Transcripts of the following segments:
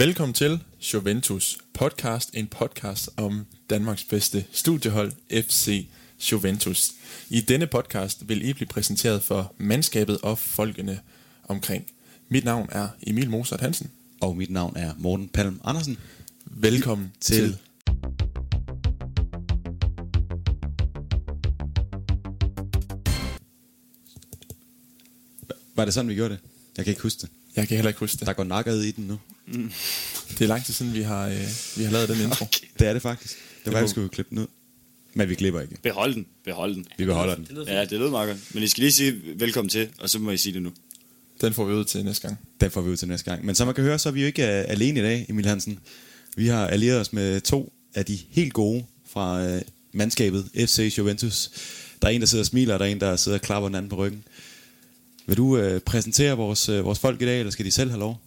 Velkommen til Juventus podcast, en podcast om Danmarks bedste studiehold, FC Juventus. I denne podcast vil I blive præsenteret for mandskabet og folkene omkring. Mit navn er Emil Mozart Hansen. Og mit navn er Morten Palm Andersen. Velkommen til, til Var det sådan, vi gjorde det? Jeg kan ikke huske det. Jeg kan heller ikke huske det. Der går nakket i den nu. Mm. Det er lang tid siden, vi har, øh, vi har lavet den intro. Okay. Det er det faktisk. Det, det var, vi skulle klippe den ud. Men vi klipper ikke. Behold den. Behold den. Vi beholder den. Det ja, det lyder meget godt. Men I skal lige sige velkommen til, og så må I sige det nu. Den får vi ud til næste gang. Den får vi ud til næste gang. Men som man kan høre, så er vi jo ikke uh, alene i dag, Emil Hansen. Vi har allieret os med to af de helt gode fra uh, mandskabet FC Juventus. Der er en, der sidder og smiler, og der er en, der sidder og klapper den anden på ryggen. Vil du øh, præsentere vores, øh, vores folk i dag, eller skal de selv have lov?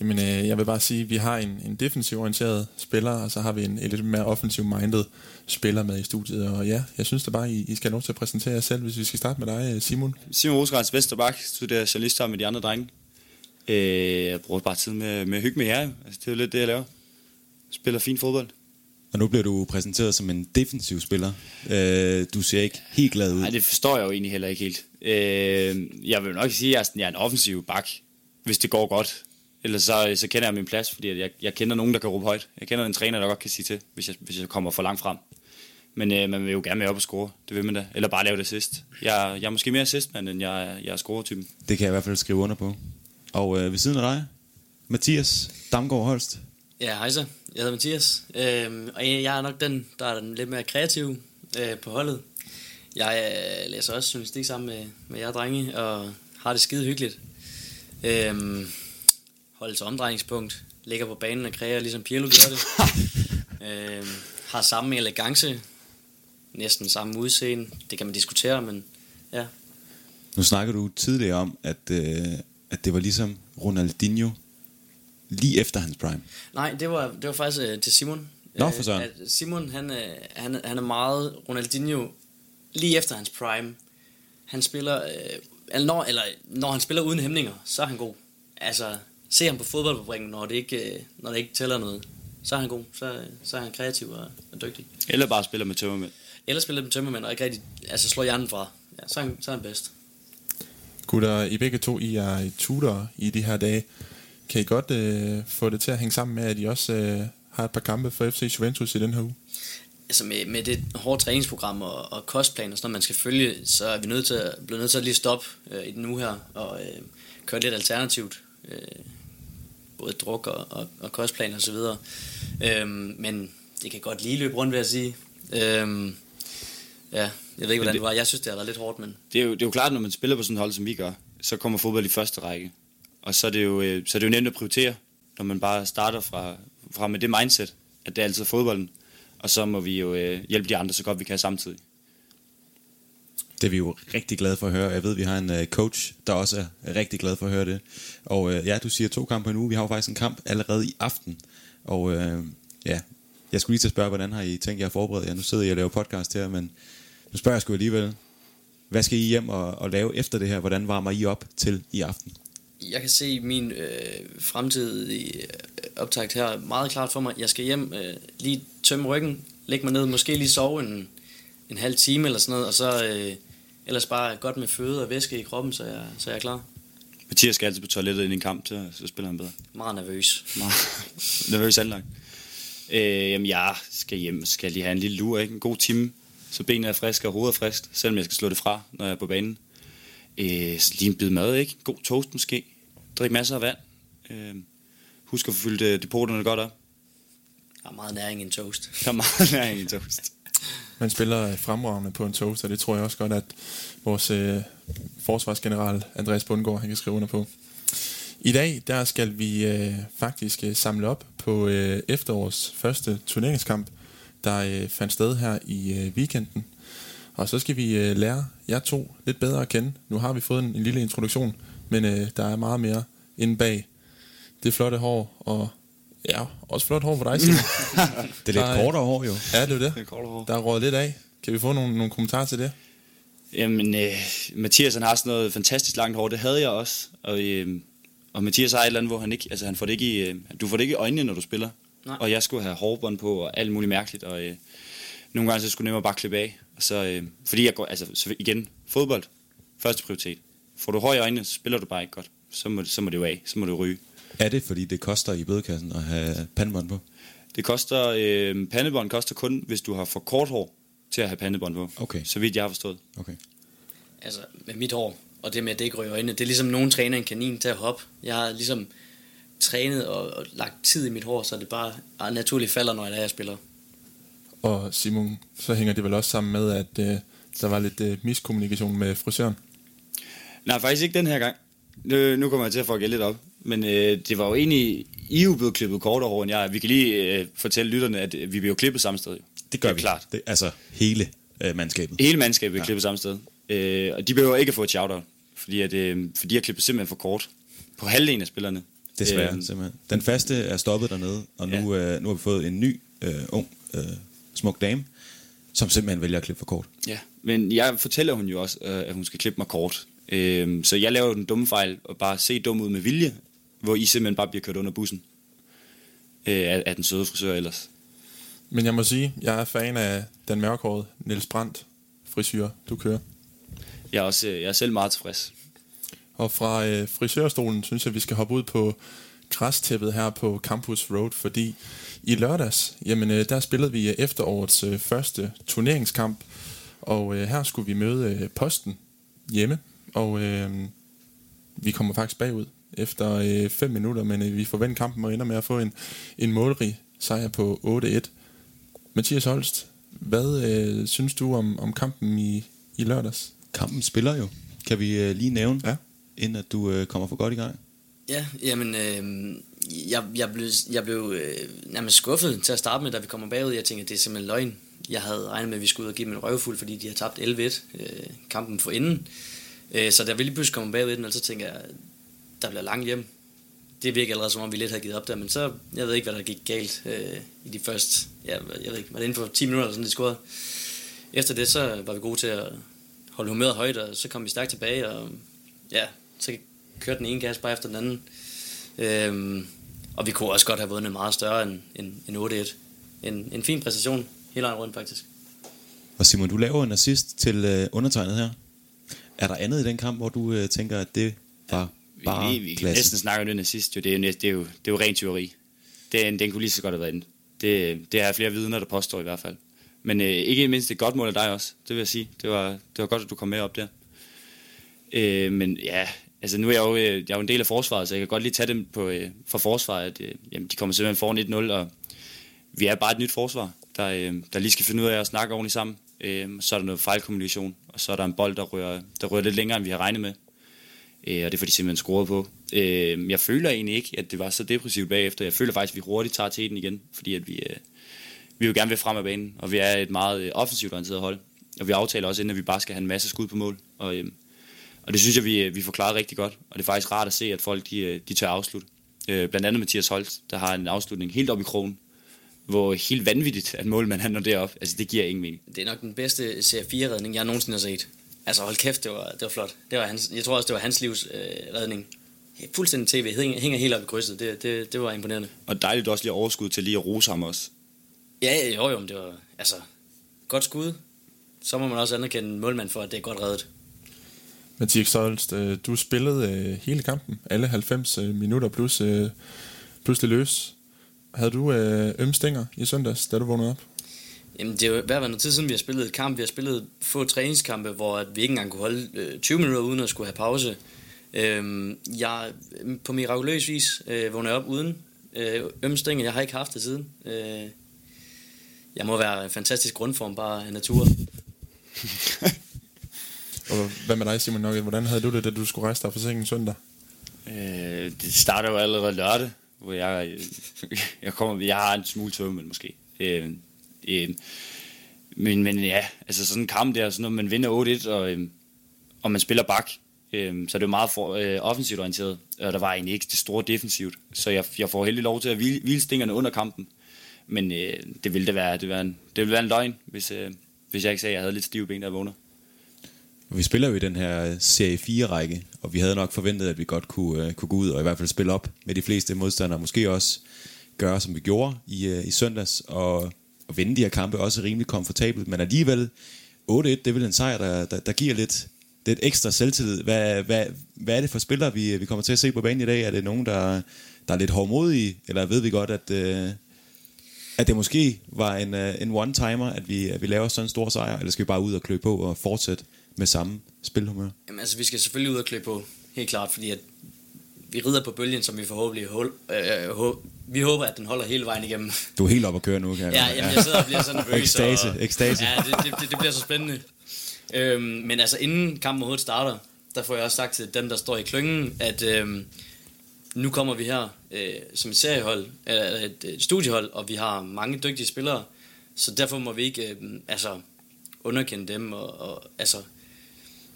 Jamen, øh, jeg vil bare sige, at vi har en, en defensiv orienteret spiller, og så har vi en, en lidt mere offensiv minded spiller med i studiet. Og ja, jeg synes da bare, I, I skal have lov til at præsentere jer selv, hvis vi skal starte med dig, øh, Simon. Simon Rosgaards Vesterbak, studerer journalist med de andre drenge. Øh, jeg bruger bare tid med, med at hygge med jer. Altså, det er jo lidt det, jeg laver. Spiller fin fodbold. Og nu bliver du præsenteret som en defensiv spiller. Øh, du ser ikke helt glad ud. Nej, det forstår jeg jo egentlig heller ikke helt. Øh, jeg vil nok sige, at jeg er en offensiv bak, hvis det går godt. Ellers så, så kender jeg min plads, fordi jeg, jeg kender nogen, der kan råbe højt. Jeg kender en træner, der godt kan sige til, hvis jeg, hvis jeg kommer for langt frem. Men øh, man vil jo gerne med op og score, det vil man da. Eller bare lave det sidst. Jeg, jeg er måske mere assistmand, end jeg, jeg er score-typen. Det kan jeg i hvert fald skrive under på. Og øh, ved siden af dig, Mathias Damgaard Holst. Ja, hej så. Jeg hedder Mathias, øh, og jeg er nok den, der er den lidt mere kreativ øh, på holdet. Jeg øh, læser også journalistik sammen med, med jer drenge, og har det skide hyggeligt. Øh, holdet til omdrejningspunkt, ligger på banen og kræver, ligesom Pirlo gør det. øh, har samme elegance, næsten samme udseende. Det kan man diskutere, men ja. Nu snakker du tidligere om, at, øh, at det var ligesom Ronaldinho lige efter hans prime. Nej, det var, det var faktisk øh, til Simon. Nå, for sådan. Øh, Simon, han, øh, han, han er meget Ronaldinho lige efter hans prime. Han spiller, øh, eller, når, eller når han spiller uden hæmninger, så er han god. Altså, se ham på fodboldfabrikken, når det ikke, øh, når det ikke tæller noget. Så er han god. Så, så er han kreativ og, og dygtig. Eller bare spiller med tømmermænd. Eller spiller med tømmermænd og ikke rigtig altså, slår hjernen fra. Ja, så, er han, så er han bedst. Gutter, I begge to, I er tutor i de her dage. Kan I godt øh, få det til at hænge sammen med, at I også øh, har et par kampe for FC Juventus i den her uge? Altså med, med det hårde træningsprogram og, og kostplan og sådan noget, man skal følge, så er vi nødt til at, blevet nødt til at lige stoppe øh, i den uge her og øh, køre lidt alternativt. Øh, både druk og, og, og kostplan og så videre. Øh, men det kan godt lige løbe rundt, vil jeg sige. Øh, ja, jeg ved ikke, hvordan det, det var. Jeg synes, det har været lidt hårdt, men... Det er, jo, det er jo klart, når man spiller på sådan et hold, som vi gør, så kommer fodbold i første række. Og så er det jo, øh, så er det jo nemt at prioritere, når man bare starter fra, fra med det mindset, at det er altid fodbolden. Og så må vi jo øh, hjælpe de andre så godt vi kan samtidig. Det er vi jo rigtig glade for at høre. Jeg ved, vi har en uh, coach, der også er rigtig glad for at høre det. Og uh, ja, du siger to kampe på en uge. Vi har jo faktisk en kamp allerede i aften. Og uh, ja, jeg skulle lige til at spørge, hvordan har I tænkt jer at forberede jer? Nu sidder jeg og laver podcast her, men nu spørger jeg sgu alligevel. Hvad skal I hjem og, og lave efter det her? Hvordan varmer I op til i aften? Jeg kan se min øh, fremtidige øh, optakt her meget klart for mig. Jeg skal hjem, øh, lige tømme ryggen, lægge mig ned, måske lige sove en, en halv time eller sådan noget, og så øh, ellers bare godt med føde og væske i kroppen, så jeg, så jeg er klar. Mathias skal altid på toilettet ind i en kamp, så, så spiller han bedre. Meget nervøs. Meget nervøs anlagt. Øh, jamen, jeg skal hjem, skal lige have en lille lur, ikke? En god time, så benene er friske og hovedet er frisk, selvom jeg skal slå det fra, når jeg er på banen. Øh, lige en bid mad, ikke? God toast måske. Drik masser af vand. Øh, husk at få fyldt øh, depoterne godt op. Der er meget næring i en toast. Der er meget næring i en toast. Man spiller fremragende på en toast, og det tror jeg også godt, at vores øh, forsvarsgeneral Andreas Bundgaard han kan skrive under på. I dag der skal vi øh, faktisk øh, samle op på øh, efterårs første turneringskamp, der øh, fandt sted her i øh, weekenden. Og så skal vi øh, lære jer to lidt bedre at kende. Nu har vi fået en, en lille introduktion, men øh, der er meget mere inde bag det flotte hår, og ja, også flot hår på dig, Simon. det er lidt kortere hår, jo. Ja, det er det. det er hår. Der er rådet lidt af. Kan vi få nogle, nogle kommentarer til det? Jamen, øh, Mathias han har sådan noget fantastisk langt hår, det havde jeg også. Og, øh, og Mathias har et eller andet, hvor han ikke, altså han får det ikke i, øh, du får det ikke i øjnene, når du spiller. Nej. Og jeg skulle have hårbånd på og alt muligt mærkeligt, og øh, nogle gange så skulle jeg nemmere bare klippe af. Og så, øh, fordi jeg går, altså så igen, fodbold, første prioritet. Får du øjnene, så spiller du bare ikke godt. Så må, så må det jo af, så må du ryge. Er det, fordi det koster i bødekassen at have pandebånd på? Det koster, øh, pandebånd koster kun, hvis du har for kort hår til at have pandebånd på. Okay. Så vidt jeg har forstået. Okay. Altså, med mit hår, og det med, at det ikke ryger øjnene, det er ligesom nogen træner en kanin til at hoppe. Jeg har ligesom trænet og, og lagt tid i mit hår, så det bare ah, naturligt falder, når jeg, er, jeg spiller. Og Simon, så hænger det vel også sammen med, at øh, der var lidt øh, miskommunikation med frisøren. Nej, faktisk ikke den her gang. Nu, nu kommer jeg til at få lidt op. Men øh, det var jo egentlig, I er jo blevet klippet kortere hår end jeg. Vi kan lige øh, fortælle lytterne, at øh, vi bliver jo klippet samme sted. Det gør er vi. klart. Det, altså hele øh, mandskabet. Hele mandskabet bliver ja. klippet samme sted. Øh, og de behøver ikke at få et shout-out, fordi, at, øh, for de har klippet simpelthen for kort. På halvdelen af spillerne. Desværre, Øh, simpelthen. Den faste er stoppet dernede, og nu, øh, nu har vi fået en ny, øh, ung, øh, smuk dame, som simpelthen vælger at klippe for kort. Ja, men jeg fortæller hun jo også, øh, at hun skal klippe mig kort. Øh, så jeg laver jo den dumme fejl og bare se dum ud med vilje, hvor I simpelthen bare bliver kørt under bussen øh, af, af den søde frisør ellers. Men jeg må sige, jeg er fan af den mørkhårede Niels Brandt frisyr, du kører. Jeg er, også, øh, jeg er selv meget tilfreds. Og fra øh, frisørstolen synes jeg, vi skal hoppe ud på græstæppet her på Campus Road, fordi i lørdags, jamen øh, der spillede vi øh, efterårets øh, første turneringskamp, og øh, her skulle vi møde øh, Posten hjemme, og øh, vi kommer faktisk bagud efter øh, 5 minutter, men øh, vi forventer kampen og ender med at få en, en målrig sejr på 8-1. Mathias Holst, hvad øh, synes du om, om kampen i, i lørdags? Kampen spiller jo. Kan vi øh, lige nævne, Ja. inden at du øh, kommer for godt i gang? Ja, jamen, øh, jeg, jeg blev, jeg blev øh, nærmest skuffet til at starte med, da vi kommer bagud. Jeg tænkte, det er simpelthen løgn. Jeg havde regnet med, at vi skulle ud og give dem en røvfuld, fordi de har tabt 11-1 øh, kampen for inden. Øh, Øh, så da vi lige pludselig kommer bagud, så tænker jeg, der bliver langt hjem. Det virker allerede som om, vi lidt havde givet op der, men så, jeg ved ikke, hvad der gik galt øh, i de første, ja, jeg ved ikke, var det inden for 10 minutter, eller sådan, de scorede. Efter det, så var vi gode til at holde humøret højt, og så kom vi stærkt tilbage, og ja, så kørte den ene gas bare efter den anden. Øhm, og vi kunne også godt have vundet meget større end, end, end 8-1. En, en fin præstation hele vejen rundt, faktisk. Og Simon, du laver en assist til øh, undertegnet her. Er der andet i den kamp, hvor du øh, tænker, at det var bare vi, vi, vi klasse? næsten snakke om det nazist, jo. Det, er jo, det, er jo, det er jo ren tyveri. Den, den kunne lige så godt have været inde. Det, det er flere vidner, der påstår i hvert fald. Men øh, ikke mindst et godt mål af dig også, det vil jeg sige. Det var, det var godt, at du kom med op der. Øh, men ja, altså nu er jeg jo, øh, jeg er jo en del af forsvaret, så jeg kan godt lige tage dem på, øh, fra forsvaret. At, øh, jamen, de kommer simpelthen foran 1-0, og vi er bare et nyt forsvar, der, øh, der lige skal finde ud af at snakke ordentligt sammen. Øh, så er der noget fejlkommunikation, og så er der en bold, der rører, der rører lidt længere, end vi har regnet med. Øh, og det får de simpelthen scoret på. Øh, jeg føler egentlig ikke, at det var så depressivt bagefter. Jeg føler faktisk, at vi hurtigt tager teten igen, fordi at vi, øh, vi vil gerne vil frem af banen, og vi er et meget øh, offensivt orienteret hold. Og vi aftaler også, inden at vi bare skal have en masse skud på mål. Og, øh, og det synes jeg, vi, øh, vi forklarede rigtig godt. Og det er faktisk rart at se, at folk de, øh, de tør afslutte. Øh, blandt andet Mathias Holt, der har en afslutning helt op i krogen, hvor helt vanvittigt, at målmanden han når derop. Altså, det giver ingen mening. Det er nok den bedste CR4-redning, jeg nogensinde har set. Altså hold kæft, det var, det var flot. Det var hans, jeg tror også, det var hans livs øh, redning. Fuldstændig tv, hænger, hænger helt op i krydset. Det, det, det var imponerende. Og dejligt også lige overskud til lige at rose ham også. Ja, jo jo, men det var altså godt skud. Så må man også anerkende målmand for, at det er godt reddet. Mathias Holst, øh, du spillede øh, hele kampen, alle 90 øh, minutter plus, plus det løs. Havde du øh, ømme stænger i søndags, da du vågnede op? Jamen, det er jo hvad var noget tid siden, vi har spillet et kamp. Vi har spillet få træningskampe, hvor at vi ikke engang kunne holde øh, 20 minutter uden at skulle have pause. Øhm, jeg på mirakuløs vis øh, vågner jeg op uden øh, ømstænger. Jeg har ikke haft det siden. Øh, jeg må være i fantastisk grundform bare af natur. Og hvad med dig, Simon Nokket? Hvordan havde du det, da du skulle rejse dig fra sengen søndag? Øh, det starter jo allerede lørdag, hvor jeg, jeg, kommer, jeg har en smule tømmel måske. Øh, øh, men, men ja, altså sådan en kamp der, så når man vinder 8-1, og, øh, og man spiller bak, øh, så er det jo meget for, øh, offensivt orienteret, og der var egentlig ikke det store defensivt, så jeg, jeg får heldig lov til at hvile, hvile stingerne under kampen. Men øh, det ville det være, det, ville være en, det ville være en løgn, hvis, øh, hvis jeg ikke sagde, at jeg havde lidt stive ben, der vågner. Vi spiller jo i den her serie 4-række, og vi havde nok forventet, at vi godt kunne, uh, kunne gå ud og i hvert fald spille op med de fleste modstandere. Måske også gøre, som vi gjorde i, uh, i søndags, og, og vinde de her kampe også rimelig komfortabelt. Men alligevel, 8-1, det er vel en sejr, der, der, der giver lidt, lidt ekstra selvtillid. Hvad, hvad, hvad er det for spillere, vi, vi kommer til at se på banen i dag? Er det nogen, der, der er lidt hårdmodige, eller ved vi godt, at, uh, at det måske var en, uh, en one-timer, at vi, at vi laver sådan en stor sejr, eller skal vi bare ud og klø på og fortsætte med samme spilhumør? Jamen altså, vi skal selvfølgelig ud og klø på, helt klart, fordi at vi rider på bølgen, som vi forhåbentlig hul, øh, hå, vi håber, at den holder hele vejen igennem. Du er helt op at køre nu, kan jeg Ja, jamen, jeg sidder og bliver sådan nervøs. Ekstase, og, ekstase. Ja, det, det, det, bliver så spændende. Øhm, men altså, inden kampen overhovedet starter, der får jeg også sagt til dem, der står i klyngen, at øhm, nu kommer vi her øh, som et seriehold, eller et, et studiehold, og vi har mange dygtige spillere, så derfor må vi ikke øh, altså, underkende dem, og, og altså,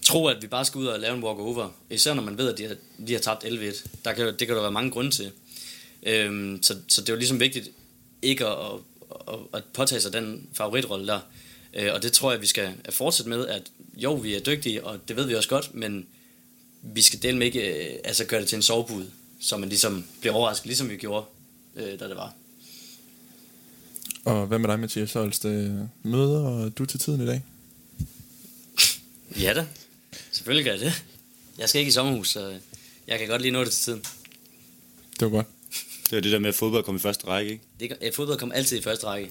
tro, at vi bare skal ud og lave en walk-over. Især når man ved, at de har, de har tabt 11-1. Der kan, det kan der være mange grunde til. Øhm, så, så det er jo ligesom vigtigt ikke at, at, at påtage sig den favoritrolle der. Øh, og det tror jeg, vi skal fortsætte med, at jo, vi er dygtige, og det ved vi også godt, men vi skal dele med ikke øh, altså gøre det til en sovebud, så man ligesom bliver overrasket, ligesom vi gjorde, øh, da det var. Og hvad med dig, Mathias Holst? Øh, Møder og du til tiden i dag? Ja da, selvfølgelig gør jeg det. Jeg skal ikke i sommerhus, så jeg kan godt lige nå det til tiden. Det var godt. Det er det der med, at fodbold kommer i første række, ikke? Det, øh, fodbold kommer altid i første række.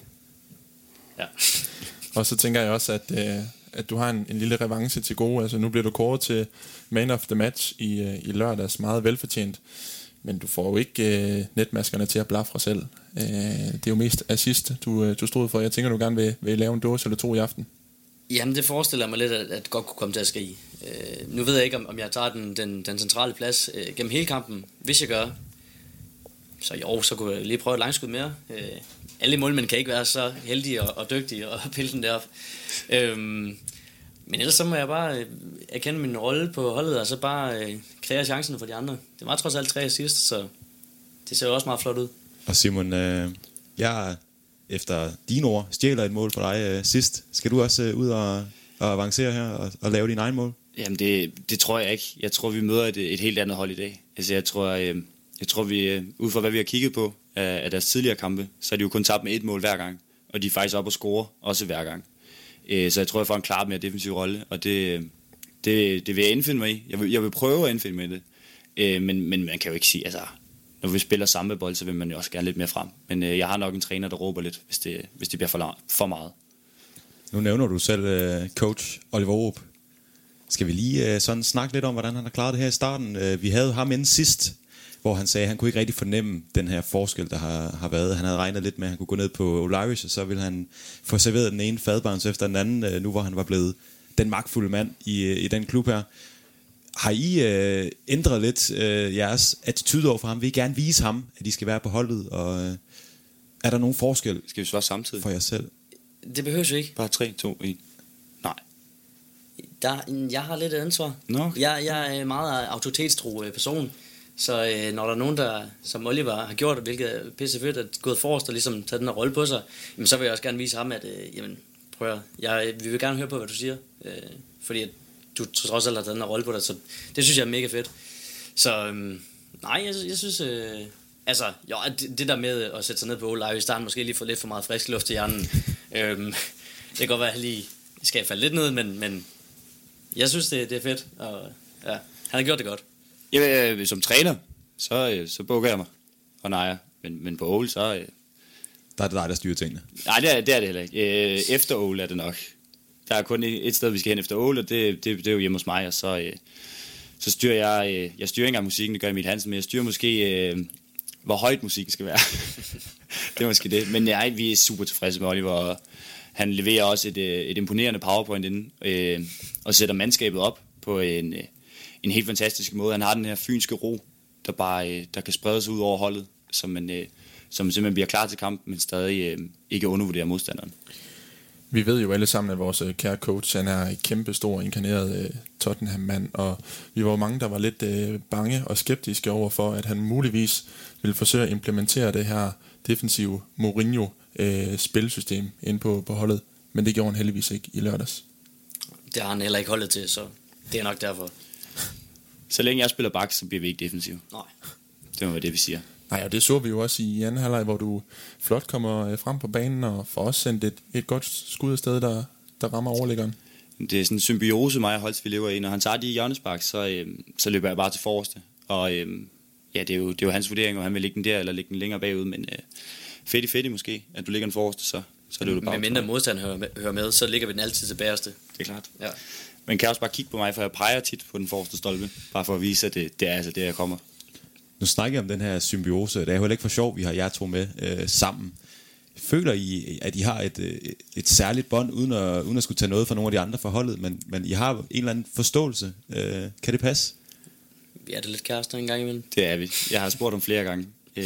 Ja. Og så tænker jeg også, at, øh, at du har en, en lille revanche til gode. Altså nu bliver du kåret til man of the match i, øh, i lørdags, meget velfortjent. Men du får jo ikke øh, netmaskerne til at blafre selv. Øh, det er jo mest assist, du, øh, du stod for. Jeg tænker, du gerne vil, vil lave en dåse eller to i aften. Jamen, det forestiller mig lidt, at, at godt kunne komme til at ske. Øh, nu ved jeg ikke, om, om jeg tager den, den, den centrale plads øh, gennem hele kampen. Hvis jeg gør, så jo, så kunne jeg lige prøve et langskud mere. Øh, alle målmænd kan ikke være så heldige og, og dygtige og pille den derop. Øh, men ellers så må jeg bare øh, erkende min rolle på holdet, og så bare øh, kreere chancen for de andre. Det var trods alt tre sidst, så det ser jo også meget flot ud. Og Simon, øh, jeg efter dine ord stjæler et mål for dig øh, sidst. Skal du også øh, ud og, og avancere her og, og lave din egen mål? Jamen, det, det tror jeg ikke. Jeg tror, vi møder et, et helt andet hold i dag. Altså, jeg tror, øh, jeg tror vi, øh, ud fra hvad vi har kigget på af, af deres tidligere kampe, så er de jo kun tabt med et mål hver gang. Og de er faktisk op og score også hver gang. Øh, så jeg tror, jeg får en klart mere defensiv rolle, og det, det, det vil jeg indfinde mig i. Jeg vil, jeg vil prøve at indfinde mig i det. Øh, men, men man kan jo ikke sige, altså, når vi spiller samme bold, så vil man jo også gerne lidt mere frem. Men øh, jeg har nok en træner, der råber lidt, hvis det, hvis det bliver for, for meget. Nu nævner du selv øh, coach Oliver Aarup. Skal vi lige øh, sådan snakke lidt om, hvordan han har klaret det her i starten? Øh, vi havde ham inden sidst, hvor han sagde, at han kunne ikke rigtig fornemme den her forskel, der har, har været. Han havde regnet lidt med, at han kunne gå ned på Olaris, og så ville han få serveret den ene fadbarns efter den anden, øh, nu hvor han var blevet den magtfulde mand i, øh, i den klub her. Har I øh, ændret lidt øh, jeres attitude over for ham? Vil I gerne vise ham, at de skal være på holdet? Og øh, er der nogen forskel Skal vi svare samtidig? for jer selv? Det behøver jo ikke. Bare 3, 2, 1. Der, jeg har lidt ansvar. Okay. Jeg, jeg er en meget autoritetstro øh, person. Så øh, når der er nogen, der, som Oliver har gjort, hvilket er pisse fedt, at gået forrest og ligesom taget den her rolle på sig, jamen, så vil jeg også gerne vise ham, at øh, jamen, prøv at, jeg, vi vil gerne høre på, hvad du siger. Øh, fordi at du trods alt har taget den her rolle på dig, så det synes jeg er mega fedt. Så øh, nej, jeg, jeg synes... Øh, altså, jo, det, det der med at sætte sig ned på Ole i starten, måske lige få lidt for meget frisk luft i hjernen. øhm, det kan godt være, at jeg lige skal falde lidt ned, men, men jeg synes, det, det er fedt. Og, ja, han har gjort det godt. Jamen, øh, som træner, så, øh, så bukker jeg mig og nejer. Men, men på Ole, så... Øh, Der er det dig, der styrer tingene. nej, det er, det er det heller ikke. Øh, efter Ole er det nok. Der er kun et et sted, vi skal hen efter Ole, og det, det, det er jo hjemme hos mig, og så, øh, så styrer jeg... Øh, jeg styrer ikke engang musikken, det gør Emil Hansen, men jeg styrer måske, øh, hvor højt musikken skal være. det er måske det. Men nej, vi er super tilfredse med Oliver, og han leverer også et, øh, et imponerende powerpoint inden, øh, og sætter mandskabet op på en, øh, en helt fantastisk måde. Han har den her fynske ro, der bare øh, der kan sprede sig ud over holdet, som, man, øh, som simpelthen bliver klar til kampen, men stadig øh, ikke undervurderer modstanderen. Vi ved jo alle sammen, at vores øh, kære coach, han er en kæmpe stor inkarneret øh, Tottenham-mand, og vi var jo mange, der var lidt øh, bange og skeptiske over for, at han muligvis ville forsøge at implementere det her defensive Mourinho-spilsystem ind på, på holdet, men det gjorde han heldigvis ikke i lørdags. Det har han heller ikke holdet til, så det er nok derfor. Så længe jeg spiller bak, så bliver vi ikke defensiv. Nej. Det må være det, vi siger. Nej, og det så vi jo også i anden halvleg, hvor du flot kommer øh, frem på banen og får også sendt et, et godt skud afsted, der, der rammer overliggeren. Det er sådan en symbiose, mig og Holtz, vi lever i. Når han tager de hjørnespark, så, øh, så løber jeg bare til forreste. Og øh, ja, det er, jo, det er jo hans vurdering, om han vil ligge den der, eller ligge den længere bagud. Men øh, fedt fedt måske, at du ligger den forreste, så, så løber du bare. Med mindre modstand hører med, hører med, så ligger vi den altid til bagerste. Det er klart. Ja. Men kan også bare kigge på mig, for jeg peger tit på den forreste stolpe. Bare for at vise, at det, det er altså det, jeg kommer. Nu snakker jeg om den her symbiose. Det er jo heller ikke for sjov, vi har jer to med øh, sammen. Føler I, at I har et, øh, et særligt bånd, uden at, uden at skulle tage noget fra nogle af de andre forholdet, men, men I har en eller anden forståelse. Øh, kan det passe? Vi er det lidt kærester en gang imellem. Det er vi. Jeg har spurgt om flere gange. Øh,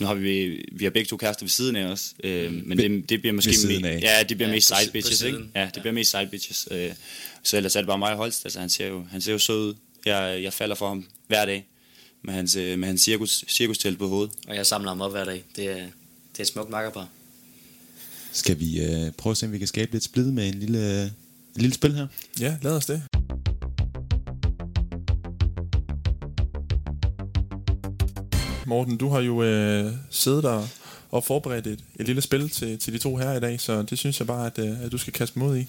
nu har vi, vi har begge to kærester ved siden af os, øh, men det, det bliver måske Ved siden af. ja, det bliver Ja, mest side bitches, ikke? Ja, det bliver mest side bitches. Øh, så ellers er det bare mig og Holst. Altså, han ser jo, han ser jo sød ud. Jeg, jeg falder for ham hver dag med hans, øh, med hans cirkus, cirkustelt på hovedet. Og jeg samler ham op hver dag. Det er, det er et smukt makkerpar. Skal vi øh, prøve at se, om vi kan skabe lidt splid med en lille, et lille spil her? Ja, lad os det. Morten, du har jo øh, siddet der og forberedt et, et lille spil til, til de to her i dag, så det synes jeg bare, at, øh, at du skal kaste mod i.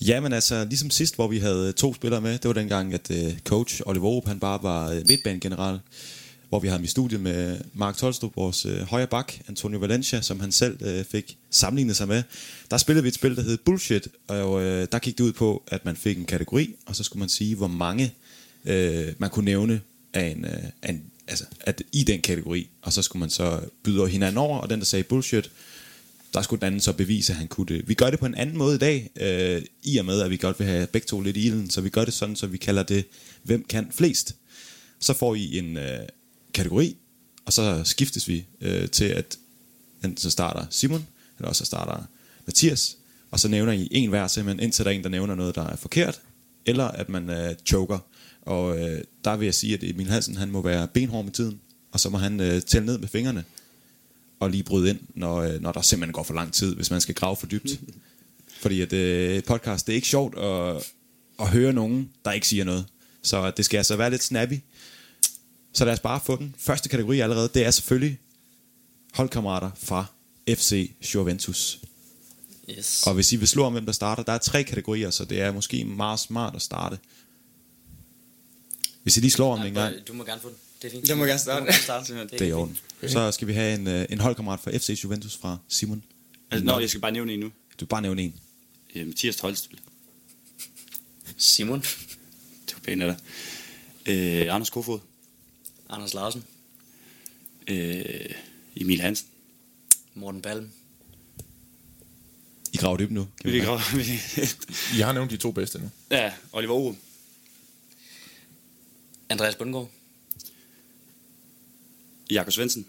Ja, men altså, ligesom sidst, hvor vi havde øh, to spillere med, det var dengang, at øh, coach Oliver Orup, han bare var øh, midtbanegeneral, hvor vi havde ham i studiet med Mark Tolstrup, vores øh, højre bak, Antonio Valencia, som han selv øh, fik sammenlignet sig med. Der spillede vi et spil, der hed Bullshit, og øh, der gik det ud på, at man fik en kategori, og så skulle man sige, hvor mange øh, man kunne nævne af en, øh, af en, altså, at i den kategori, og så skulle man så byde hinanden over, og den, der sagde bullshit, der skulle den anden så bevise, at han kunne det. Vi gør det på en anden måde i dag, øh, i og med, at vi godt vil have begge to lidt i ilden, så vi gør det sådan, så vi kalder det, hvem kan flest. Så får I en øh, kategori, og så skiftes vi øh, til, at enten så starter Simon, eller også så starter Mathias, og så nævner I en hver simpelthen, indtil der er en, der nævner noget, der er forkert, eller at man øh, choker. Og øh, der vil jeg sige, at Emil Hansen, han må være benhård med tiden, og så må han øh, tælle ned med fingrene, og lige bryde ind, når, øh, når der simpelthen går for lang tid, hvis man skal grave for dybt. Fordi at øh, podcast, det er ikke sjovt at, at høre nogen, der ikke siger noget. Så det skal altså være lidt snappy. Så lad os bare få den. Første kategori allerede, det er selvfølgelig holdkammerater fra FC Juventus. Yes. Og hvis I vil slå om, hvem der starter, der er tre kategorier, så det er måske meget smart at starte. Hvis I lige slår om det en gang, Du må gerne få den. Det er fint. Jeg må gerne starte. Du må gerne starte. Det det er i orden. Så skal vi have en, øh, en holdkammerat fra FC Juventus fra Simon. Altså, nå, jeg skal bare nævne en nu. Du bare nævne en. Øh, Mathias Tolst. Simon. Det var pænt af dig. Øh, Anders Kofod. Anders Larsen. Øh, Emil Hansen. Morten Balm. I graver dybt nu. kan vi vi mærke. grave- vil vi- Jeg har nævnt de to bedste nu. ja, Oliver Oro. Andreas Bundgaard. Jakob Svendsen.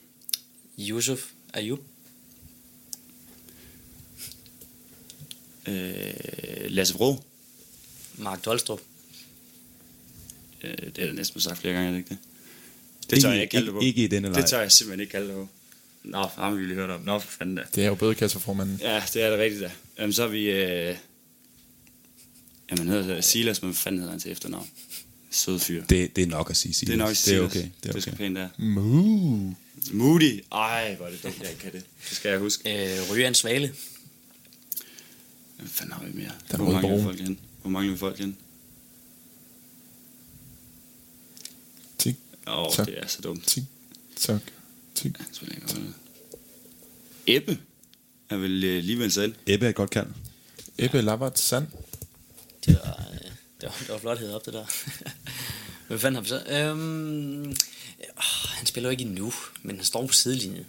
Yusuf Ayub. Øh, Lasse Vrå. Mark Dolstrup. Øh, det er næsten sagt flere gange, er det ikke det? Det Ikke tør jeg ikke kalde det på. ikke- i denne leg. Det tør jeg simpelthen ikke kalde det på. Nå, ham har vi lige hørt om. Nå, for fanden da. Det er jo bødekasserformanden. Ja, det er det rigtigt da. Jamen, så er vi... Øh... Jamen, han hedder Silas, men hvad fanden hedder han til efternavn? Sød fyr. Det, det er nok at sige, Silas. Det er nok det er okay. Det er Det skal okay. pænt der. Moo. Moody. Ej, hvor er det dumt, jeg ikke kan det. Det skal jeg huske. Øh, Ryan Svale. Hvad fanden har vi mere? Der er Hvor mangler vi folk hen? Hvor mangler vi folk hen? Tik, Åh, oh, Tak. det er så dumt. tik, tak, tik. Han spiller ikke godt. Ebbe er vel øh, lige ved selv. Ebbe er et godt kald. Ebbe Lavart Sand. Det var, øh, det var, det var flot hedder op, det der. Hvad fanden har vi så? Øhm, øh, han spiller jo ikke endnu, men han står på sidelinjen.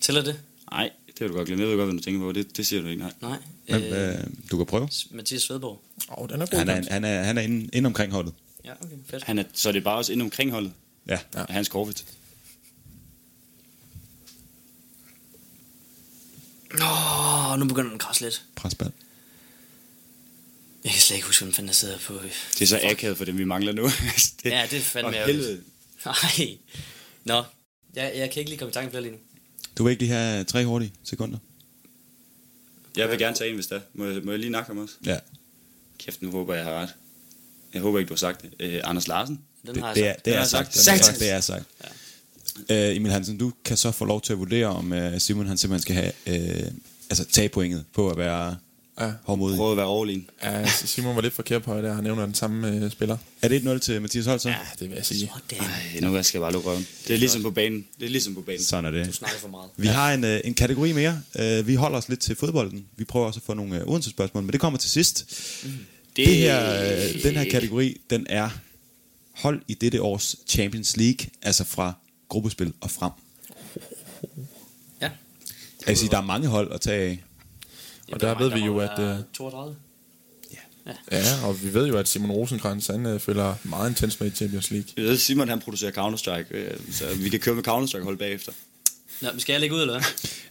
Tæller det? Nej, det vil du godt glemme. Jeg ved godt, hvad du tænker på. Det, det siger du ikke, nej. Nej. Men, Øh, øh, du kan prøve. Mathias Svedborg. Åh, oh, den er god. Han er, han er, han er inde, inde omkring holdet. Ja, okay, fedt. Han er, så er det bare også inde omkring holdet Ja. Ja. Hans Korfit. Åh, nu begynder den at krasse lidt. Presband. Jeg kan slet ikke huske, hvem fanden der sidder på... Det er så akavet for dem, vi mangler nu. det, Ja, det er fandme. Nej. Nå, jeg, jeg kan ikke lige komme i tanke flere lige nu. Du vil ikke lige have tre hurtige sekunder? Jeg vil gerne tage en, hvis det er. Må jeg, må jeg lige nakke ham også? Ja. Kæft, nu håber jeg, har ret. Jeg håber ikke, du har sagt det. Øh, Anders Larsen. Den har jeg Det er, sagt. det har er jeg sagt. sagt. Det er sagt. Det er sagt. Ja. Øh, Emil Hansen, du kan så få lov til at vurdere, om øh, Simon han simpelthen skal have, øh, altså tage pointet på at være Ja. hårdmodig. Prøv at være all in. Ja, Simon var lidt forkert på det, der. Han nævner den samme øh, spiller. Er det 1-0 til Mathias Holt så? Ja, det vil jeg sige. Sådan. Ej, nu skal jeg bare lukke røven. Det er ligesom på banen. Det er ligesom på banen. Sådan er Du det. snakker for meget. Vi har en, øh, en kategori mere. Øh, vi holder os lidt til fodbolden. Vi prøver også at få nogle øh, Odense spørgsmål, men det kommer til sidst. Det, det her, øh, den her kategori, den er hold i dette års Champions League, altså fra gruppespil og frem. Ja. Sige, der er mange hold at tage af. Og der ved vi jo, at, øh, 32. Ja, og vi ved jo, at Simon Rosenkrantz, han øh, følger meget intens med i Champions League. Jeg ved, Simon han producerer Counter-Strike, øh, så vi kan køre med Counter-Strike hold bagefter. Nå, men skal jeg lægge ud, eller hvad?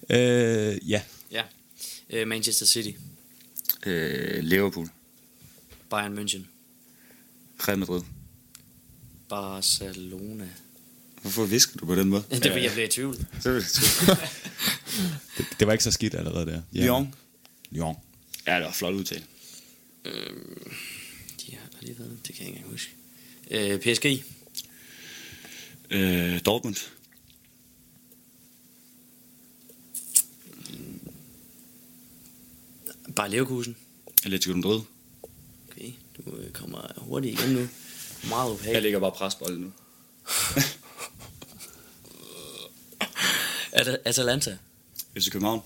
Øh, ja, Ja. Øh, Manchester City. Øh, Liverpool. Bayern München. Real Madrid. Barcelona. Hvorfor visker du på den måde? Det vil jeg blive i tvivl. det, det, det var ikke så skidt allerede der. Ja. Lyon. Lyon. Ja, det var flot udtale. De har der lige været, det kan jeg ikke engang huske. Øh, PSG. Øh, Dortmund. Bayer Leverkusen. Atletico Madrid. Okay, du øh, kommer hurtigt igen nu. Meget Jeg ubehageligt. ligger bare presbolden nu. At- Atalanta. FC København.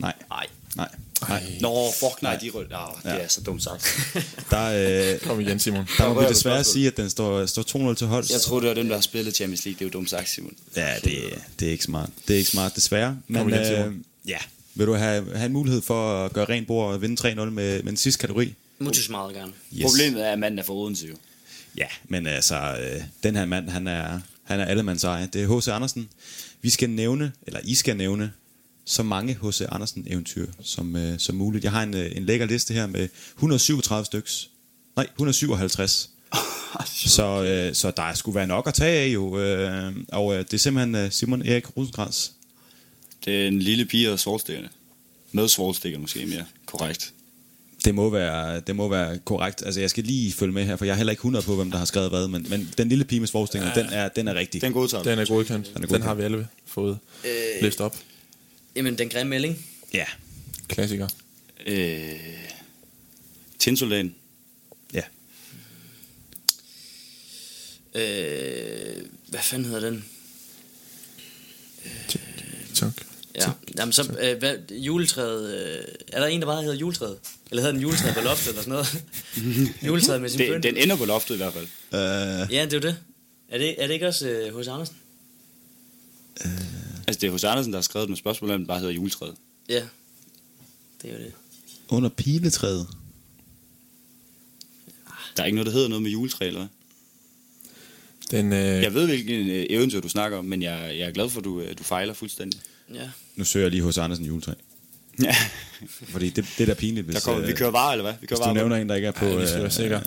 Nej, Nej. nej, nej. Nå, fuck nej, de rød. Oh, det er så dumt sagt. Der, øh, Kom igen, Simon. der må vi desværre sige, at den står, står 2-0 til hold. Jeg troede, det var dem, der har spillet Champions League. Det er jo dumt sagt, Simon. Ja, det, det er ikke smart. Det er ikke smart, desværre. Men igen, øh, Simon. ja, vil du have, have en mulighed for at gøre rent bord og vinde 3-0 med, med den sidste kategori? Mutus meget gerne. Yes. Problemet er, at manden er for Odense jo. Ja, men altså, øh, den her mand, han er, han er allemands eje. Det er H.C. Andersen. Vi skal nævne, eller I skal nævne, så mange H.C. Andersen-eventyr som, øh, som muligt. Jeg har en, øh, en lækker liste her med 137 styks. Nej, 157. så, øh, så der skulle være nok at tage af jo. Øh, og øh, det er simpelthen øh, Simon Erik Rosenkrantz. Det er en lille pige og svovlstikkerne. Med svovlstikker måske mere korrekt. Det må, være, det må være korrekt. Altså, jeg skal lige følge med her, for jeg er heller ikke 100 på, hvem der har skrevet hvad, men, men den lille pige med ja. den, er, den er rigtig. Den godtager Den er godkendt. Den er Den, godkendt. har vi alle fået øh, læst op. Jamen, den grimme melding. Ja, Klassiker. Øh, Tinsoldaten. ja. Øh, hvad fanden hedder den? Tak. Ja, jamen så, øh, hvad, juletræet, øh, er der en, der bare hedder juletræet? Eller hedder den juletræet på loftet eller sådan noget? juletræet med sin pynt? den ender på loftet i hvert fald. Uh, Ja, det er jo det. Er det, er det ikke også øh, hos Andersen? Altså, det er hos Andersen, der har skrevet den med spørgsmål, om den bare hedder juletræet. Ja, det er jo det. under piletræet. Der er ikke noget, der hedder noget med juletræ, eller hvad? Den, øh, Jeg ved, hvilken øh, eventyr du snakker om, men jeg, jeg er glad for, at du, øh, du fejler fuldstændig. Ja. Nu søger jeg lige hos Andersen juletræ. Ja, Fordi det, det er da pinligt, hvis, der kommer, øh, vi kører varer, eller hvad? Vi kører hvis du varer. nævner en, der ikke er på... Ja, vi skal være øh.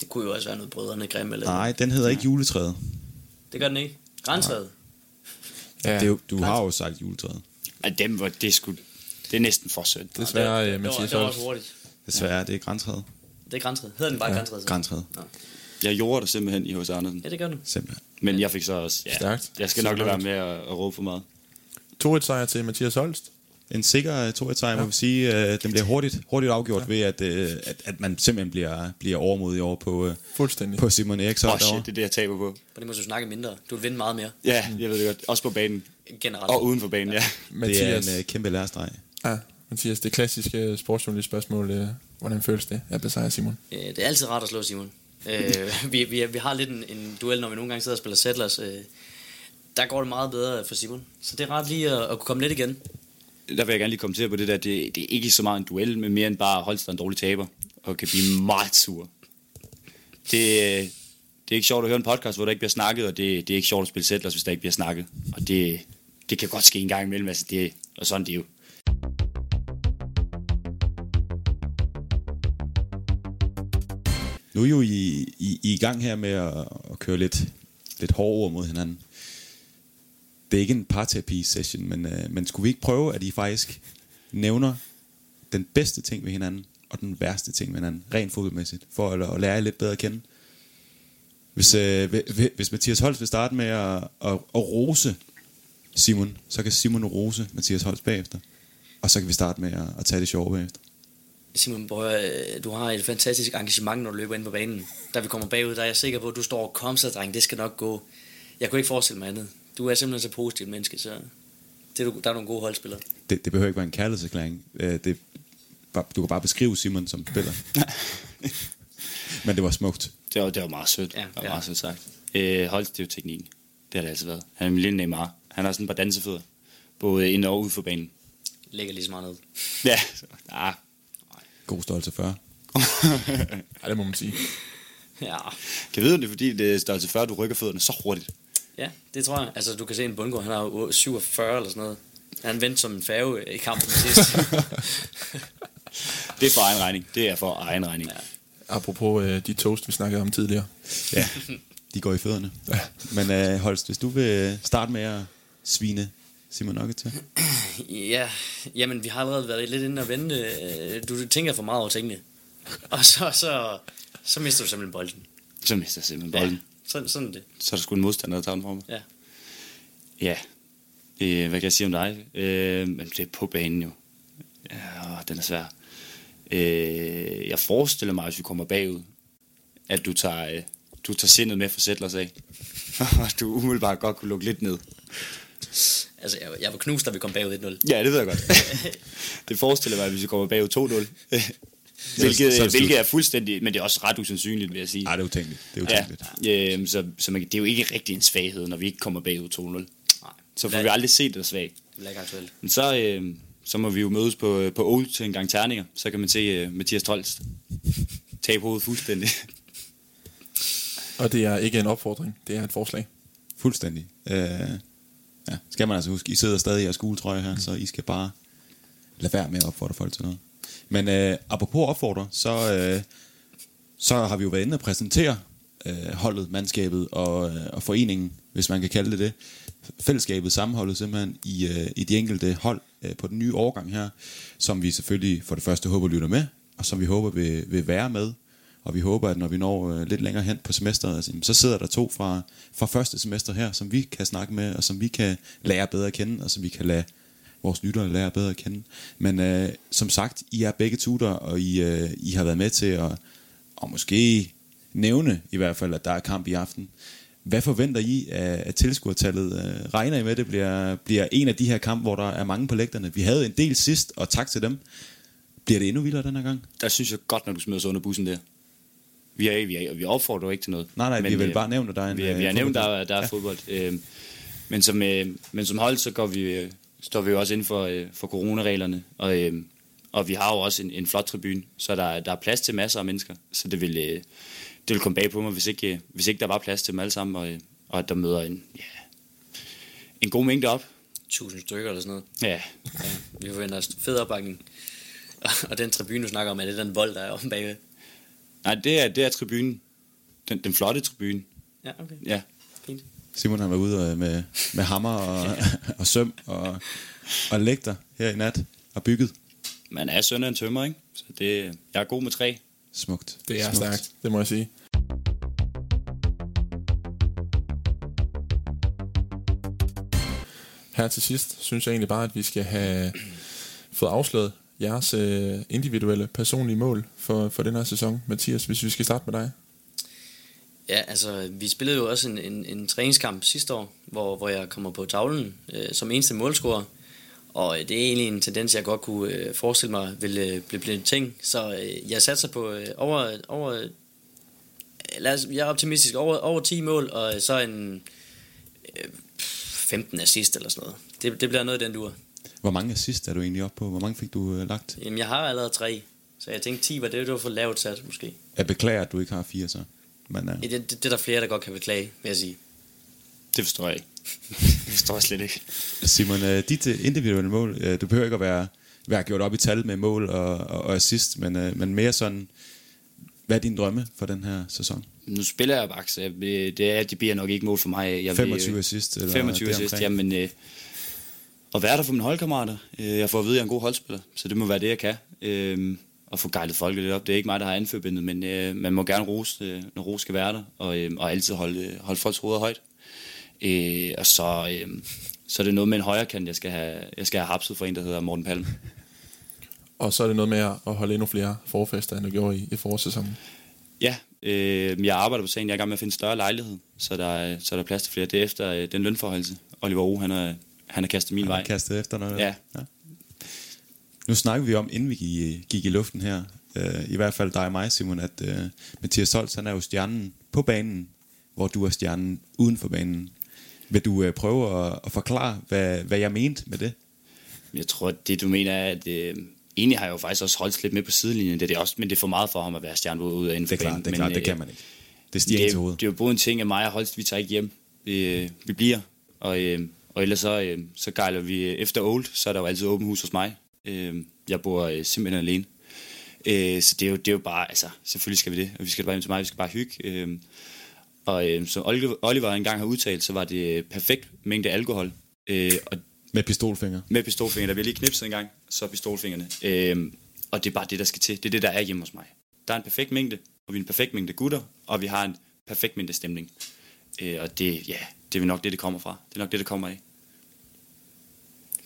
Det kunne jo også være noget brødrene grimme eller Nej, den hedder ikke juletræet. Det gør den ikke. Græntræet. ja, Det jo- du har jo sagt juletræet. Ej, dem var, det, er sgu, det er næsten for sødt. desværre, det, øh, det, var, Mathias det var også hurtigt. Desværre, det er græntræet. Det er græntræet. Hedder den bare Ja, græntræet? så? Græntræet. Nå. Jeg gjorde det simpelthen i hos Andersen. Ja, det gør du. Simpelthen. Men jeg fik så også... Ja, Stærkt. Jeg skal nok lade være med at, at råbe for meget. 2-1 sejr til Mathias Holst. En sikker 2 1 sejr, må vi sige. Øh, den bliver hurtigt, hurtigt afgjort ja. ved, at, øh, at, at man simpelthen bliver, bliver overmodig over på, øh, Fuldstændig. på Simon Eriksson Åh oh, derovre. shit, det er det, jeg taber på. Og det må du snakke mindre. Du vil vinde meget mere. Ja, jeg ved det godt. Også på banen. Generelt. Og uden for banen, ja. Det Mathias, er en øh, kæmpe lærestreg. ja, Mathias, det klassiske sportsjournalist spørgsmål. Øh, hvordan føles det at besejre Simon? Øh, det er altid rart at slå Simon. Øh, vi, vi, vi har lidt en, en duel, når vi nogle gange sidder og spiller settlers. Øh, der går det meget bedre for Simon. Så det er rart lige at, at kunne komme lidt igen. Der vil jeg gerne lige kommentere på det der. Det, det er ikke så meget en duel, men mere end bare Holster en dårlig taber. Og kan blive meget sur. Det, det er ikke sjovt at høre en podcast, hvor der ikke bliver snakket, og det, det er ikke sjovt at spille settlers, hvis der ikke bliver snakket. Og det, det kan godt ske en gang imellem, altså det, og sådan det er jo. Nu er I jo i, i, I, i gang her med at, at køre lidt, lidt hårdere mod hinanden. Det er ikke en parterapi-session, men, øh, men skulle vi ikke prøve, at I faktisk nævner den bedste ting ved hinanden og den værste ting ved hinanden, rent fodboldmæssigt, for at, at lære jer lidt bedre at kende? Hvis, øh, hvis Mathias Holst vil starte med at, at, at rose Simon, så kan Simon rose Mathias Holst bagefter. Og så kan vi starte med at, at tage det sjove bagefter. Simon Bøger, øh, du har et fantastisk engagement, når du løber ind på banen. Da vi kommer bagud, der er jeg sikker på, at du står og kom så, dreng, det skal nok gå. Jeg kunne ikke forestille mig andet. Du er simpelthen så positivt menneske, så det er, du- der er nogle gode holdspillere. Det, det behøver ikke være en kærlighedserklæring. Øh, Det, du kan bare beskrive Simon som spiller. Men det var smukt. Det var, det var meget sødt. Ja, det var ja. meget sødt sagt. Øh, Holst, det har det altid været. Han er min lille Neymar. Han har sådan et par dansefødder. Både ind og ud for banen. Ligger lige så meget ned. Ja, så, ah. God størrelse 40. Ja, det må man sige. Ja. Kan vide, om det er fordi, det er størrelse 40, du rykker fødderne så hurtigt. Ja, det tror jeg. Altså, du kan se en bundgård, han har jo 47 eller sådan noget. Han vendte som en færge i kampen sidst. Det er for egen regning. Det er for egen regning. Ja. Apropos øh, de toast, vi snakkede om tidligere. Ja, de går i fødderne. Ja. Men øh, Holst, hvis du vil starte med at svine Simon Nugget til. ja, jamen, vi har allerede været lidt inde og vente. Øh, Du tænker for meget over tingene. Og så, så, så mister du simpelthen bolden. Så mister jeg simpelthen bolden. Ja, sådan, sådan er det. Så er der sgu en modstander, der tager den fra mig. Ja. Ja. Øh, hvad kan jeg sige om dig? Øh, men det er på banen jo. Ja, den er svær. Øh, jeg forestiller mig, hvis vi kommer bagud, at du tager, øh, du tager sindet med for Sætlers af. Og du umiddelbart godt kunne lukke lidt ned. Altså, jeg, jeg var knust, da vi kom bagud 1-0. Ja, det ved jeg godt. det forestiller mig, hvis vi kommer bagud 2-0. Hvilket, så er slut. hvilket er fuldstændig, men det er også ret usandsynligt, vil jeg sige. Nej, det er utænkeligt. Det er Ja, utænkeligt. øh, så, så man, det er jo ikke rigtig en svaghed, når vi ikke kommer bagud 2-0. Nej. Så får vi aldrig set det er ikke aktuelt. Men så, øh, så må vi jo mødes på, på Old til en gang terninger. Så kan man se uh, Mathias Tolst tabe hovedet fuldstændig. Og det er ikke en opfordring, det er et forslag. Fuldstændig. Øh, ja, skal man altså huske, I sidder stadig i jeres skuletrøje her, så I skal bare lade være med at opfordre folk til noget. Men øh, apropos opfordrer, så, øh, så har vi jo været inde og præsentere øh, holdet, mandskabet og, øh, og foreningen, hvis man kan kalde det det. Fællesskabet, sammenholdet simpelthen i, øh, i de enkelte hold øh, på den nye årgang her, som vi selvfølgelig for det første håber lytter med, og som vi håber vil, vil være med. Og vi håber, at når vi når øh, lidt længere hen på semesteret, altså, så sidder der to fra, fra første semester her, som vi kan snakke med, og som vi kan lære bedre at kende, og som vi kan lade vores lyttere lære bedre at kende. Men øh, som sagt, I er begge tutor, og I, øh, I har været med til at, og måske nævne i hvert fald, at der er kamp i aften. Hvad forventer I af, af tilskuertallet? Øh, regner I med, at det bliver, bliver en af de her kampe, hvor der er mange på lægterne? Vi havde en del sidst, og tak til dem. Bliver det endnu vildere den her gang? Der synes jeg godt, når du smider os under bussen der. Vi, er, vi, er, vi opfordrer ikke til noget. Nej, nej, vi har vel øh, bare nævnt, at der er en, Vi, har- vi øh, har nævnt, der, er- der er ja. fodbold. Øh, men, som, øh, men som hold, så går vi, øh, står vi jo også inden for, øh, for coronareglerne. Og, øh, og vi har jo også en, en flot tribune, så der, der er plads til masser af mennesker. Så det vil, øh, det vil komme bag på mig, hvis ikke, øh, hvis ikke der var plads til dem alle sammen, og, øh, og at der møder en, ja, en god mængde op. 1000 stykker eller sådan noget. Ja, Ja, vi forventer os fed opbakning. Og den tribune, du snakker om, er det den vold, der er omme bagved? nej, det er, det er tribunen. Den, den flotte tribune. Ja, okay. Ja, Fint. Simon har været ude øh, med, med hammer og, og søm og, og lægter her i nat og bygget. man er søn af en tømmer, ikke? Så det, jeg er god med træ. Smukt. Det er Smukt. stærkt, det må jeg sige. Her til sidst synes jeg egentlig bare, at vi skal have fået afsløret jeres øh, individuelle personlige mål for, for den her sæson. Mathias, hvis vi skal starte med dig. Ja, altså, vi spillede jo også en, en, en træningskamp sidste år, hvor, hvor jeg kommer på tavlen øh, som eneste målscorer. Og det er egentlig en tendens, jeg godt kunne øh, forestille mig ville øh, blive blive en ting. Så øh, jeg satser på øh, over, over øh, lad os, jeg er optimistisk, over, over 10 mål, og så en øh, 15 assist eller sådan noget. Det, det bliver noget i den dur. Hvor mange assist er du egentlig oppe på? Hvor mange fik du øh, lagt? Jamen, jeg har allerede tre, så jeg tænkte 10 var det, det var for lavt sat, måske. Jeg beklager, at du ikke har fire så. Men, øh, Det, det, det er der flere, der godt kan beklage, vil jeg sige. Det forstår jeg ikke. det forstår jeg slet ikke. Simon, øh, dit øh, individuelle mål, øh, du behøver ikke at være, være gjort op i tal med mål og, og, og assist, men, øh, men mere sådan, hvad er din drømme for den her sæson? Nu spiller jeg bare, så jeg, det er, det bliver nok ikke mål for mig. Jeg 25 vil, assist? Eller 25 assist, jamen... Øh, at være der for mine holdkammerater. Jeg får at vide, at jeg er en god holdspiller, så det må være det, jeg kan. Øh, at få gejlet folket lidt op. Det er ikke mig, der har anførbindet, men øh, man må gerne rose, øh, når ros skal være der, og, øh, og altid holde, holde folks hoveder højt. Øh, og så, øh, så er det noget med en højre kant, jeg skal have, jeg skal have hapset for en, der hedder Morten Palm. Og så er det noget med at holde endnu flere forfester, end du gjorde i, i forårssæsonen. Ja, øh, jeg arbejder på sagen. Jeg er i gang med at finde en større lejlighed, så der, er- så der er plads til flere. Det er efter øh, den lønforholdelse. Oliver O, han har, han har kastet min Han vej. har kastet efter noget. Ja. ja. Nu snakker vi om, inden vi gik, gik i luften her, øh, i hvert fald dig og mig, Simon, at øh, Mathias Holst, han er jo stjernen på banen, hvor du er stjernen uden for banen. Vil du øh, prøve at, at forklare, hvad, hvad jeg mente med det? Jeg tror, at det du mener er, at øh, egentlig har jeg jo faktisk også holdt lidt med på sidelinjen. Det er det også, men det er for meget for ham at være stjerne ude og inden Det for er klart, banen. det, er Men, klart, det øh, kan man ikke. Det stiger det, til er, hovedet. det er jo både en ting, at mig og Holst, vi tager ikke hjem. Vi, øh, vi bliver, og, øh, og ellers så, øh, så gejler vi efter Old, så er der jo altid åbent hus hos mig. Øh, jeg bor øh, simpelthen alene. Øh, så det er, jo, det er jo bare, altså, selvfølgelig skal vi det, og vi skal bare hjem til mig, vi skal bare hygge. Øh, og øh, som Oliver, engang har udtalt, så var det perfekt mængde alkohol. Øh, og Med pistolfinger. med pistolfingre. Der bliver lige knipset en gang, så pistolfingrene. Øhm, og det er bare det, der skal til. Det er det, der er hjemme hos mig. Der er en perfekt mængde, og vi er en perfekt mængde gutter, og vi har en perfekt mængde stemning. Øh, og det, ja, det er nok det, det kommer fra. Det er nok det, det kommer af.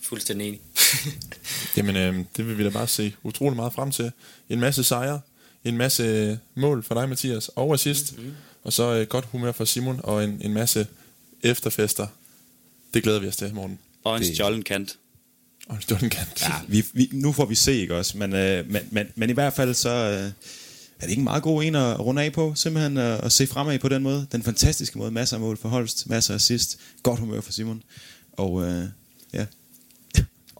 Fuldstændig enig. Jamen, øh, det vil vi da bare se utrolig meget frem til. En masse sejre, en masse øh, mål for dig, Mathias, og assist, mm-hmm. og så øh, godt humør for Simon, og en, en masse efterfester. Det glæder vi os til, morgen. Og en stjålen kant. Og en stund kant. Ja, vi, vi, nu får vi se, ikke også? Men, øh, men, men, men i hvert fald så øh, er det ikke en meget god en at runde af på, simpelthen øh, at se fremad på den måde. Den fantastiske måde. Masser af mål for Holst, masser af assist, godt humør for Simon. Og øh, ja,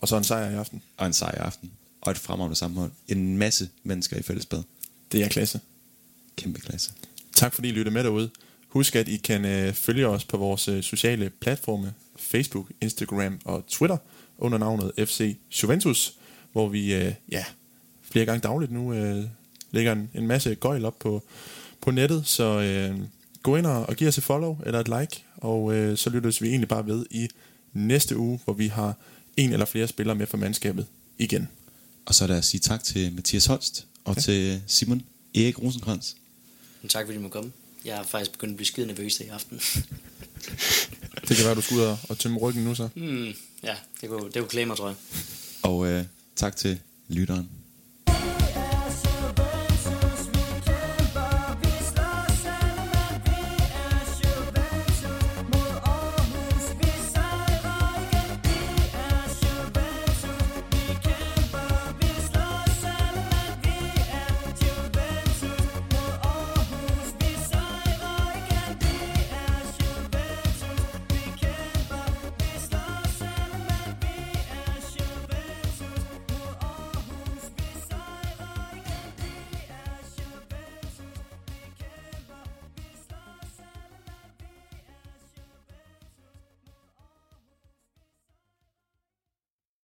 Og så en sejr i aften. og en sejr i aften. Og et fremragende sammenhold. En masse mennesker i fællesbad. Det er klasse. Kæmpe klasse. Tak fordi I lyttede med derude. Husk, at I kan øh, følge os på vores øh, sociale platforme, Facebook, Instagram og Twitter, under navnet FC Juventus, hvor vi øh, ja, flere gange dagligt nu øh, lægger en, en masse gøjl op på, på nettet, så øh, gå ind og, og giv os et follow eller et like, og øh, så lyttes vi egentlig bare ved i næste uge, hvor vi har en eller flere spillere med for mandskabet igen. Og så er der at sige tak til Mathias Holst og ja. til Simon Erik Rosenkrantz. Tak fordi du må komme. Jeg er faktisk begyndt at blive skide nervøs i aften. Det kan være, du skal ud og, tømme ryggen nu så. hmm, ja, det kunne, det kunne klæde mig, tror jeg. Og øh, tak til lytteren.